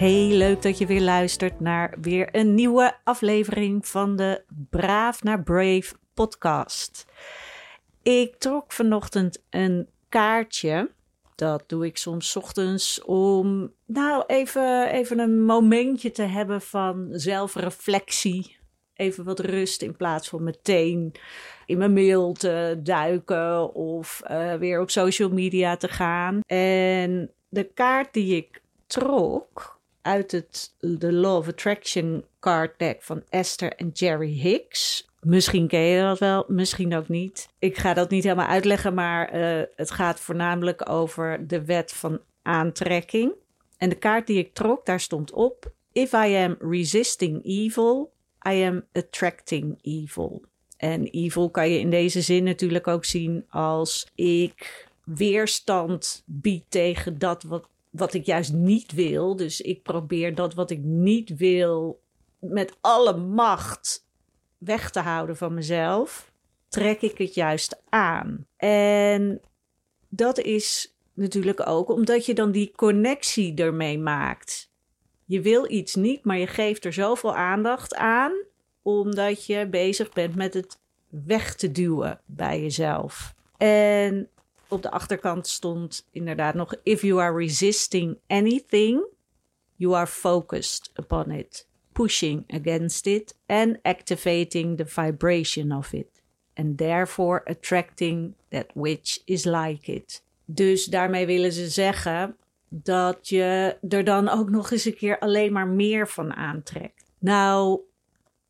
Hey, leuk dat je weer luistert naar weer een nieuwe aflevering van de Braaf naar Brave podcast. Ik trok vanochtend een kaartje. Dat doe ik soms ochtends om nou even, even een momentje te hebben van zelfreflectie. Even wat rust in plaats van meteen in mijn mail te duiken of uh, weer op social media te gaan. En de kaart die ik trok uit het The Law of Attraction card deck van Esther en Jerry Hicks. Misschien ken je dat wel, misschien ook niet. Ik ga dat niet helemaal uitleggen, maar uh, het gaat voornamelijk over de wet van aantrekking. En de kaart die ik trok, daar stond op: If I am resisting evil, I am attracting evil. En evil kan je in deze zin natuurlijk ook zien als ik weerstand bied tegen dat wat, wat ik juist niet wil. Dus ik probeer dat wat ik niet wil met alle macht weg te houden van mezelf. Trek ik het juist aan. En dat is natuurlijk ook omdat je dan die connectie ermee maakt. Je wil iets niet, maar je geeft er zoveel aandacht aan omdat je bezig bent met het weg te duwen bij jezelf. En op de achterkant stond inderdaad nog: If you are resisting anything, you are focused upon it, pushing against it, and activating the vibration of it, and therefore attracting that which is like it. Dus daarmee willen ze zeggen dat je er dan ook nog eens een keer alleen maar meer van aantrekt. Nou,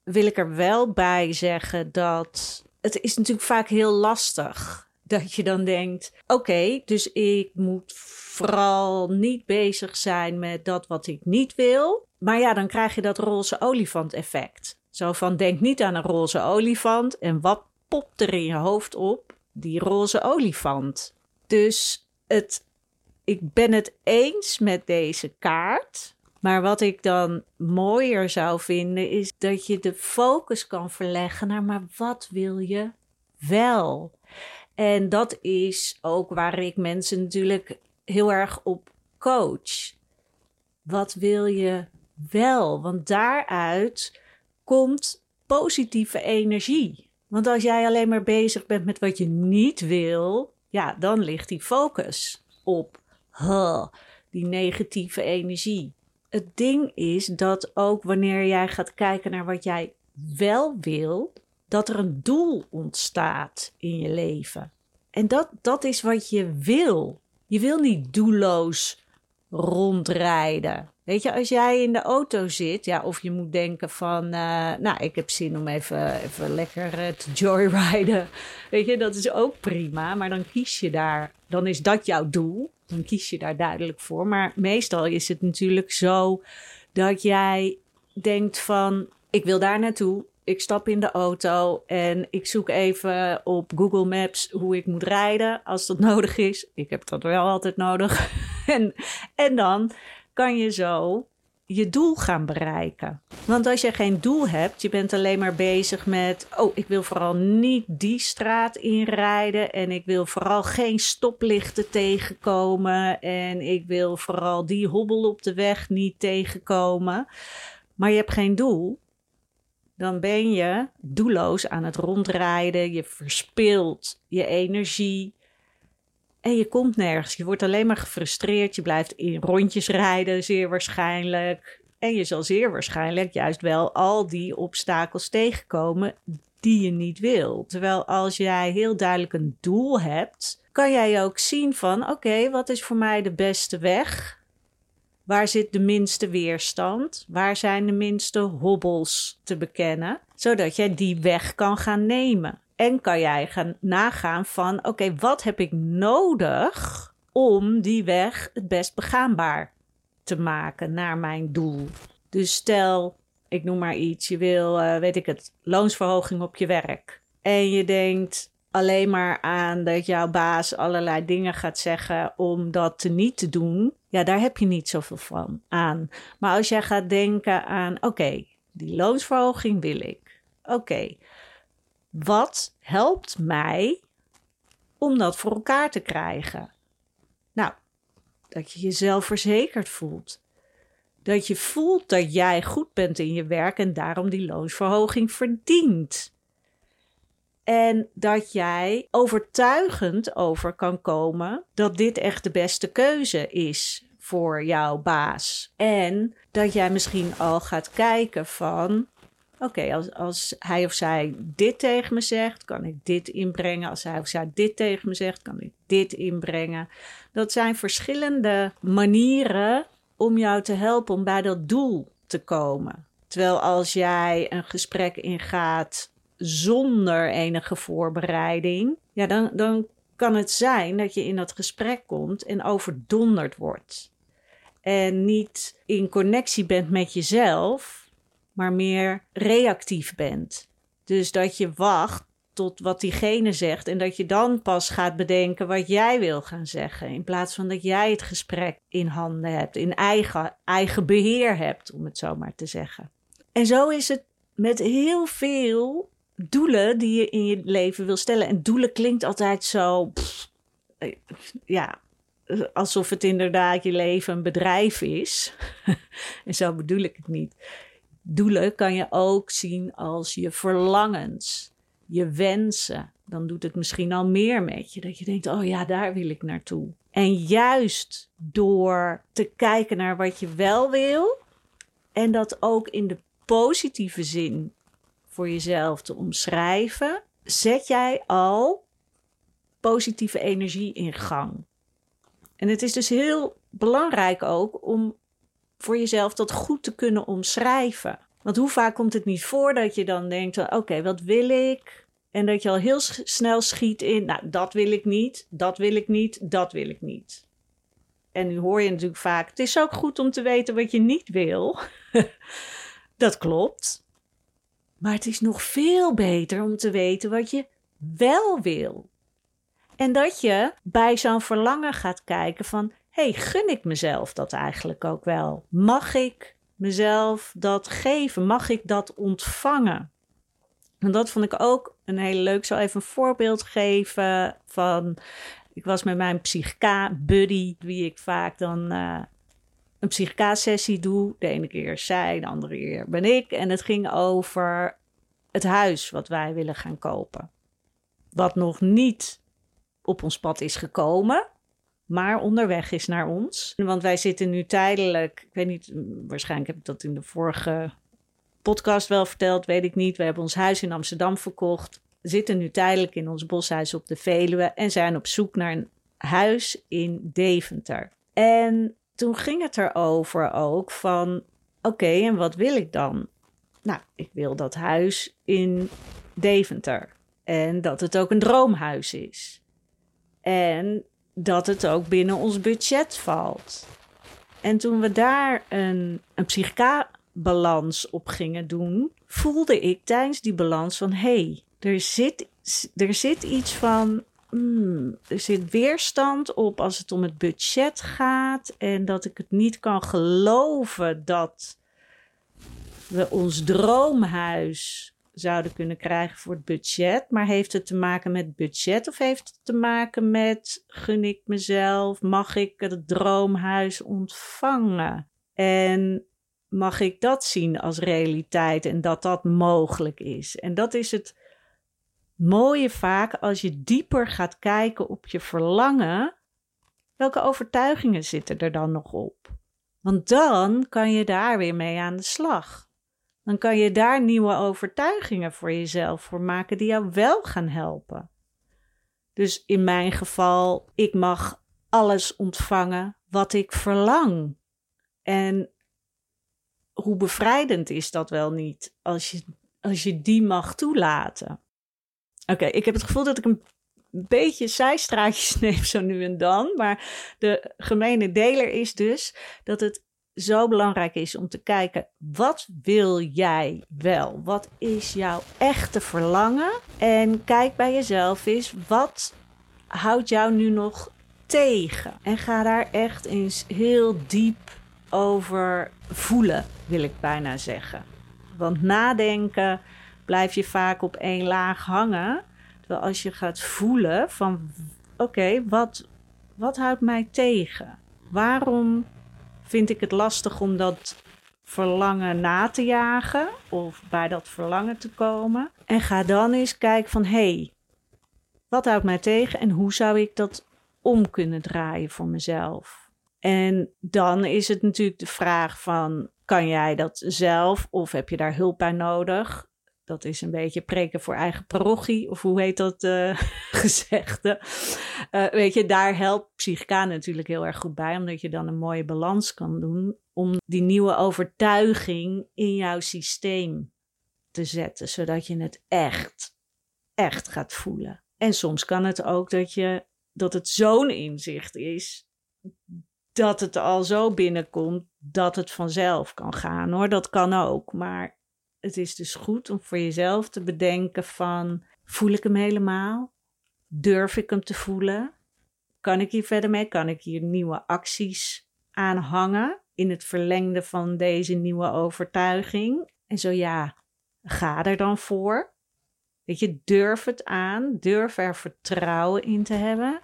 wil ik er wel bij zeggen dat het is natuurlijk vaak heel lastig. Dat je dan denkt: oké, dus ik moet vooral niet bezig zijn met dat wat ik niet wil. Maar ja, dan krijg je dat roze olifant effect. Zo van: denk niet aan een roze olifant en wat popt er in je hoofd op? Die roze olifant. Dus het, ik ben het eens met deze kaart. Maar wat ik dan mooier zou vinden, is dat je de focus kan verleggen naar, maar wat wil je wel? En dat is ook waar ik mensen natuurlijk heel erg op coach. Wat wil je wel? Want daaruit komt positieve energie. Want als jij alleen maar bezig bent met wat je niet wil, ja, dan ligt die focus op die negatieve energie het ding is dat ook wanneer jij gaat kijken naar wat jij wel wil, dat er een doel ontstaat in je leven. En dat, dat is wat je wil. Je wil niet doelloos rondrijden. Weet je, als jij in de auto zit, ja, of je moet denken van, uh, nou, ik heb zin om even, even lekker uh, te joyriden. Weet je, dat is ook prima, maar dan kies je daar, dan is dat jouw doel dan kies je daar duidelijk voor. Maar meestal is het natuurlijk zo dat jij denkt van ik wil daar naartoe. Ik stap in de auto en ik zoek even op Google Maps hoe ik moet rijden als dat nodig is. Ik heb dat wel altijd nodig. en, en dan kan je zo je doel gaan bereiken. Want als je geen doel hebt, je bent alleen maar bezig met, oh, ik wil vooral niet die straat inrijden en ik wil vooral geen stoplichten tegenkomen en ik wil vooral die hobbel op de weg niet tegenkomen, maar je hebt geen doel, dan ben je doelloos aan het rondrijden, je verspilt je energie, en je komt nergens. Je wordt alleen maar gefrustreerd. Je blijft in rondjes rijden, zeer waarschijnlijk. En je zal zeer waarschijnlijk juist wel al die obstakels tegenkomen die je niet wil. Terwijl als jij heel duidelijk een doel hebt, kan jij ook zien van oké, wat is voor mij de beste weg? Waar zit de minste weerstand? Waar zijn de minste hobbels te bekennen? Zodat jij die weg kan gaan nemen. En kan jij gaan nagaan van oké, wat heb ik nodig om die weg het best begaanbaar te maken naar mijn doel. Dus stel, ik noem maar iets, je wil, uh, weet ik het, loonsverhoging op je werk. En je denkt alleen maar aan dat jouw baas allerlei dingen gaat zeggen om dat te niet te doen. Ja, daar heb je niet zoveel van aan. Maar als jij gaat denken aan, oké, die loonsverhoging wil ik. Oké, wat helpt mij om dat voor elkaar te krijgen? Nou, dat je jezelf verzekerd voelt. Dat je voelt dat jij goed bent in je werk en daarom die loonsverhoging verdient. En dat jij overtuigend over kan komen dat dit echt de beste keuze is voor jouw baas. En dat jij misschien al gaat kijken van. Oké, als, als hij of zij dit tegen me zegt, kan ik dit inbrengen. Als hij of zij dit tegen me zegt, kan ik dit inbrengen. Dat zijn verschillende manieren om jou te helpen om bij dat doel te komen. Terwijl als jij een gesprek ingaat zonder enige voorbereiding, ja, dan, dan kan het zijn dat je in dat gesprek komt en overdonderd wordt. En niet in connectie bent met jezelf, maar meer reactief bent. Dus dat je wacht tot wat diegene zegt en dat je dan pas gaat bedenken wat jij wil gaan zeggen. In plaats van dat jij het gesprek in handen hebt, in eigen, eigen beheer hebt, om het zo maar te zeggen. En zo is het met heel veel doelen die je in je leven wil stellen. En doelen klinkt altijd zo. Eh, ja, alsof het inderdaad je leven een bedrijf is. en zo bedoel ik het niet. Doelen kan je ook zien als je verlangens, je wensen. Dan doet het misschien al meer met je. Dat je denkt, oh ja, daar wil ik naartoe. En juist door te kijken naar wat je wel wil. En dat ook in de positieve zin voor jezelf te omschrijven, zet jij al positieve energie in gang. En het is dus heel belangrijk ook om voor jezelf dat goed te kunnen omschrijven. Want hoe vaak komt het niet voor dat je dan denkt: oké, wat wil ik? En dat je al heel snel schiet in: nou, dat wil ik niet, dat wil ik niet, dat wil ik niet. En nu hoor je natuurlijk vaak: het is ook goed om te weten wat je niet wil. dat klopt. Maar het is nog veel beter om te weten wat je wel wil. En dat je bij zo'n verlangen gaat kijken van, hey, gun ik mezelf dat eigenlijk ook wel? Mag ik mezelf dat geven? Mag ik dat ontvangen? En dat vond ik ook een hele leuk. Ik zal even een voorbeeld geven van. Ik was met mijn psychica-buddy, wie ik vaak dan uh, een psychica-sessie doe. De ene keer zij, de andere keer ben ik. En het ging over het huis wat wij willen gaan kopen. Wat nog niet op ons pad is gekomen, maar onderweg is naar ons. Want wij zitten nu tijdelijk, ik weet niet, waarschijnlijk heb ik dat in de vorige podcast wel verteld, weet ik niet. We hebben ons huis in Amsterdam verkocht, zitten nu tijdelijk in ons boshuis op de Veluwe en zijn op zoek naar een huis in Deventer. En toen ging het erover ook van, oké, en wat wil ik dan? Nou, ik wil dat huis in Deventer. En dat het ook een droomhuis is. En dat het ook binnen ons budget valt. En toen we daar een, een psychica-balans op gingen doen, voelde ik tijdens die balans van: hé, hey, er, zit, er zit iets van. Hmm, er zit weerstand op als het om het budget gaat. En dat ik het niet kan geloven dat we ons droomhuis zouden kunnen krijgen voor het budget. Maar heeft het te maken met budget of heeft het te maken met gun ik mezelf? Mag ik het droomhuis ontvangen? En mag ik dat zien als realiteit en dat dat mogelijk is? En dat is het mooie vaak als je dieper gaat kijken op je verlangen. Welke overtuigingen zitten er dan nog op? Want dan kan je daar weer mee aan de slag dan kan je daar nieuwe overtuigingen voor jezelf voor maken die jou wel gaan helpen. Dus in mijn geval, ik mag alles ontvangen wat ik verlang. En hoe bevrijdend is dat wel niet als je, als je die mag toelaten? Oké, ik heb het gevoel dat ik een beetje zijstraatjes neem zo nu en dan. Maar de gemene deler is dus dat het zo belangrijk is om te kijken, wat wil jij wel? Wat is jouw echte verlangen? En kijk bij jezelf eens, wat houdt jou nu nog tegen? En ga daar echt eens heel diep over voelen, wil ik bijna zeggen. Want nadenken blijf je vaak op één laag hangen. Terwijl als je gaat voelen van oké, wat, wat houdt mij tegen? Waarom vind ik het lastig om dat verlangen na te jagen of bij dat verlangen te komen. En ga dan eens kijken van hé, hey, wat houdt mij tegen en hoe zou ik dat om kunnen draaien voor mezelf? En dan is het natuurlijk de vraag van kan jij dat zelf of heb je daar hulp bij nodig? Dat is een beetje preken voor eigen parochie, of hoe heet dat uh, gezegde? Uh, weet je, daar helpt Psychica natuurlijk heel erg goed bij, omdat je dan een mooie balans kan doen om die nieuwe overtuiging in jouw systeem te zetten, zodat je het echt, echt gaat voelen. En soms kan het ook dat, je, dat het zo'n inzicht is dat het al zo binnenkomt dat het vanzelf kan gaan hoor. Dat kan ook. Maar het is dus goed om voor jezelf te bedenken van voel ik hem helemaal? Durf ik hem te voelen? Kan ik hier verder mee? Kan ik hier nieuwe acties aan hangen in het verlengde van deze nieuwe overtuiging? En zo ja, ga er dan voor. Weet je, durf het aan, durf er vertrouwen in te hebben.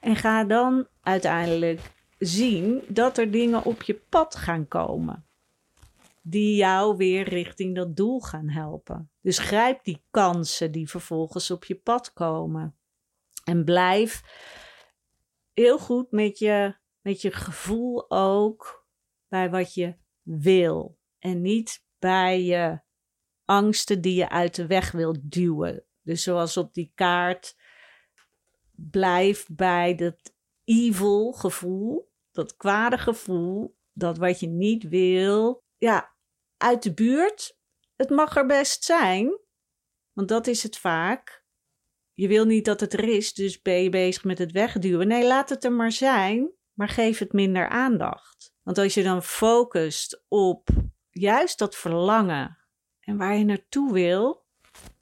En ga dan uiteindelijk zien dat er dingen op je pad gaan komen. Die jou weer richting dat doel gaan helpen. Dus grijp die kansen die vervolgens op je pad komen. En blijf heel goed met je, met je gevoel ook bij wat je wil. En niet bij je angsten die je uit de weg wilt duwen. Dus zoals op die kaart, blijf bij dat evil gevoel dat kwade gevoel, dat wat je niet wil, ja, uit de buurt. Het mag er best zijn, want dat is het vaak. Je wil niet dat het er is, dus ben je bezig met het wegduwen. Nee, laat het er maar zijn, maar geef het minder aandacht. Want als je dan focust op juist dat verlangen en waar je naartoe wil,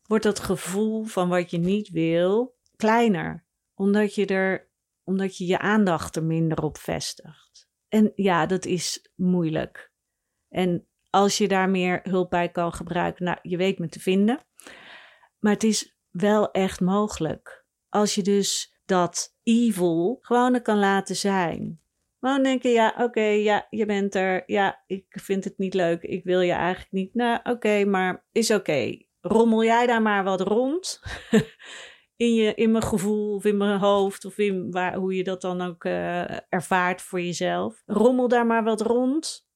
wordt dat gevoel van wat je niet wil kleiner. Omdat je er omdat je je aandacht er minder op vestigt. En ja, dat is moeilijk. En als je daar meer hulp bij kan gebruiken, nou, je weet me te vinden. Maar het is wel echt mogelijk. Als je dus dat evil gewoon kan laten zijn. Gewoon denken, ja, oké, ja, je bent er. Ja, ik vind het niet leuk. Ik wil je eigenlijk niet. Nou, oké, maar is oké. Rommel jij daar maar wat rond. in, je, in mijn gevoel of in mijn hoofd of in waar, hoe je dat dan ook uh, ervaart voor jezelf. Rommel daar maar wat rond.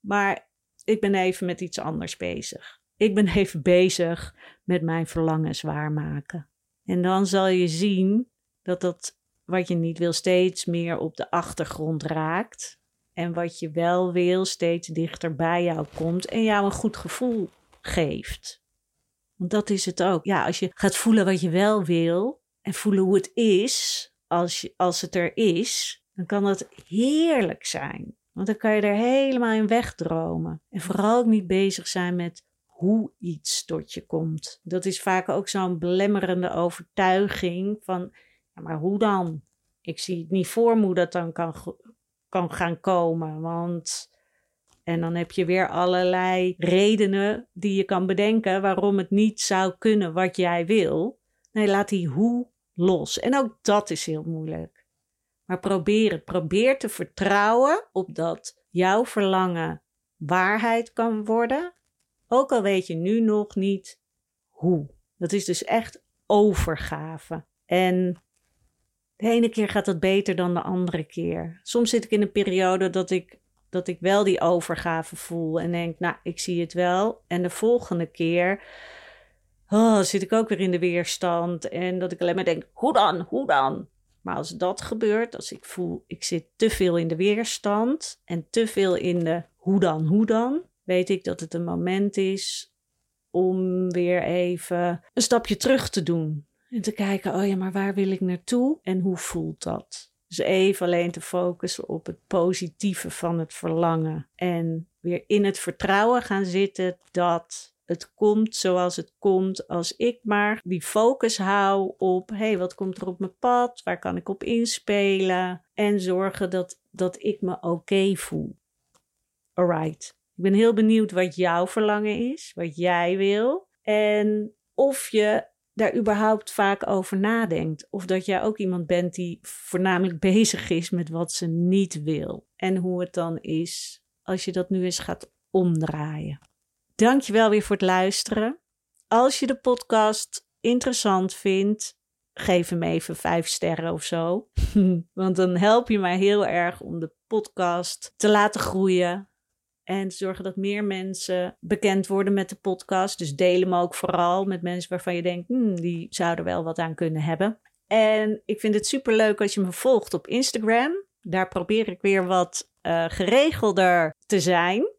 Maar ik ben even met iets anders bezig. Ik ben even bezig met mijn verlangens waarmaken. En dan zal je zien dat dat wat je niet wil steeds meer op de achtergrond raakt. En wat je wel wil steeds dichter bij jou komt en jou een goed gevoel geeft. Want dat is het ook. Ja, als je gaat voelen wat je wel wil en voelen hoe het is, als, je, als het er is, dan kan dat heerlijk zijn. Want dan kan je er helemaal in wegdromen. En vooral ook niet bezig zijn met hoe iets tot je komt. Dat is vaak ook zo'n belemmerende overtuiging van, ja, maar hoe dan? Ik zie het niet voor me hoe dat dan kan, kan gaan komen. Want en dan heb je weer allerlei redenen die je kan bedenken waarom het niet zou kunnen wat jij wil. Nee, laat die hoe los. En ook dat is heel moeilijk. Maar probeer het. Probeer te vertrouwen op dat jouw verlangen waarheid kan worden. Ook al weet je nu nog niet hoe. Dat is dus echt overgave. En de ene keer gaat het beter dan de andere keer. Soms zit ik in een periode dat ik dat ik wel die overgave voel en denk, nou, ik zie het wel. En de volgende keer oh, zit ik ook weer in de weerstand en dat ik alleen maar denk, hoe dan, hoe dan? Maar als dat gebeurt, als ik voel, ik zit te veel in de weerstand en te veel in de hoe dan, hoe dan, weet ik dat het een moment is om weer even een stapje terug te doen. En te kijken, oh ja, maar waar wil ik naartoe en hoe voelt dat? Dus even alleen te focussen op het positieve van het verlangen. En weer in het vertrouwen gaan zitten dat het komt zoals het komt. Als ik maar die focus hou op, hé, hey, wat komt er op mijn pad? Waar kan ik op inspelen? En zorgen dat, dat ik me oké voel. Alright. Ik ben heel benieuwd wat jouw verlangen is, wat jij wil. En of je daar überhaupt vaak over nadenkt. Of dat jij ook iemand bent die voornamelijk bezig is met wat ze niet wil. En hoe het dan is als je dat nu eens gaat omdraaien. Dankjewel weer voor het luisteren. Als je de podcast interessant vindt, geef hem even vijf sterren of zo. Want dan help je mij heel erg om de podcast te laten groeien. En te zorgen dat meer mensen bekend worden met de podcast. Dus deel hem ook vooral met mensen waarvan je denkt, hmm, die zouden wel wat aan kunnen hebben. En ik vind het super leuk als je me volgt op Instagram. Daar probeer ik weer wat uh, geregelder te zijn.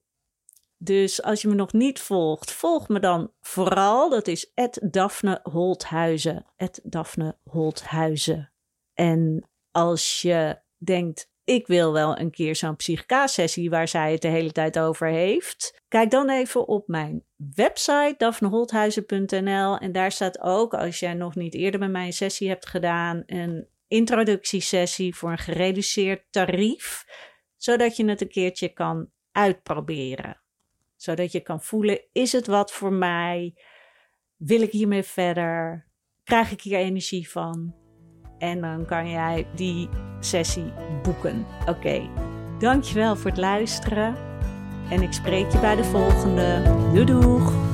Dus als je me nog niet volgt, volg me dan vooral. Dat is Daphne Holthuizen. Daphne Holthuizen. En als je denkt, ik wil wel een keer zo'n psychica-sessie waar zij het de hele tijd over heeft. Kijk dan even op mijn website daphneholthuizen.nl en daar staat ook, als jij nog niet eerder met mij een sessie hebt gedaan, een introductiesessie voor een gereduceerd tarief, zodat je het een keertje kan uitproberen zodat je kan voelen, is het wat voor mij? Wil ik hiermee verder? Krijg ik hier energie van? En dan kan jij die sessie boeken. Oké, dankjewel voor het luisteren. En ik spreek je bij de volgende. Doei doeg!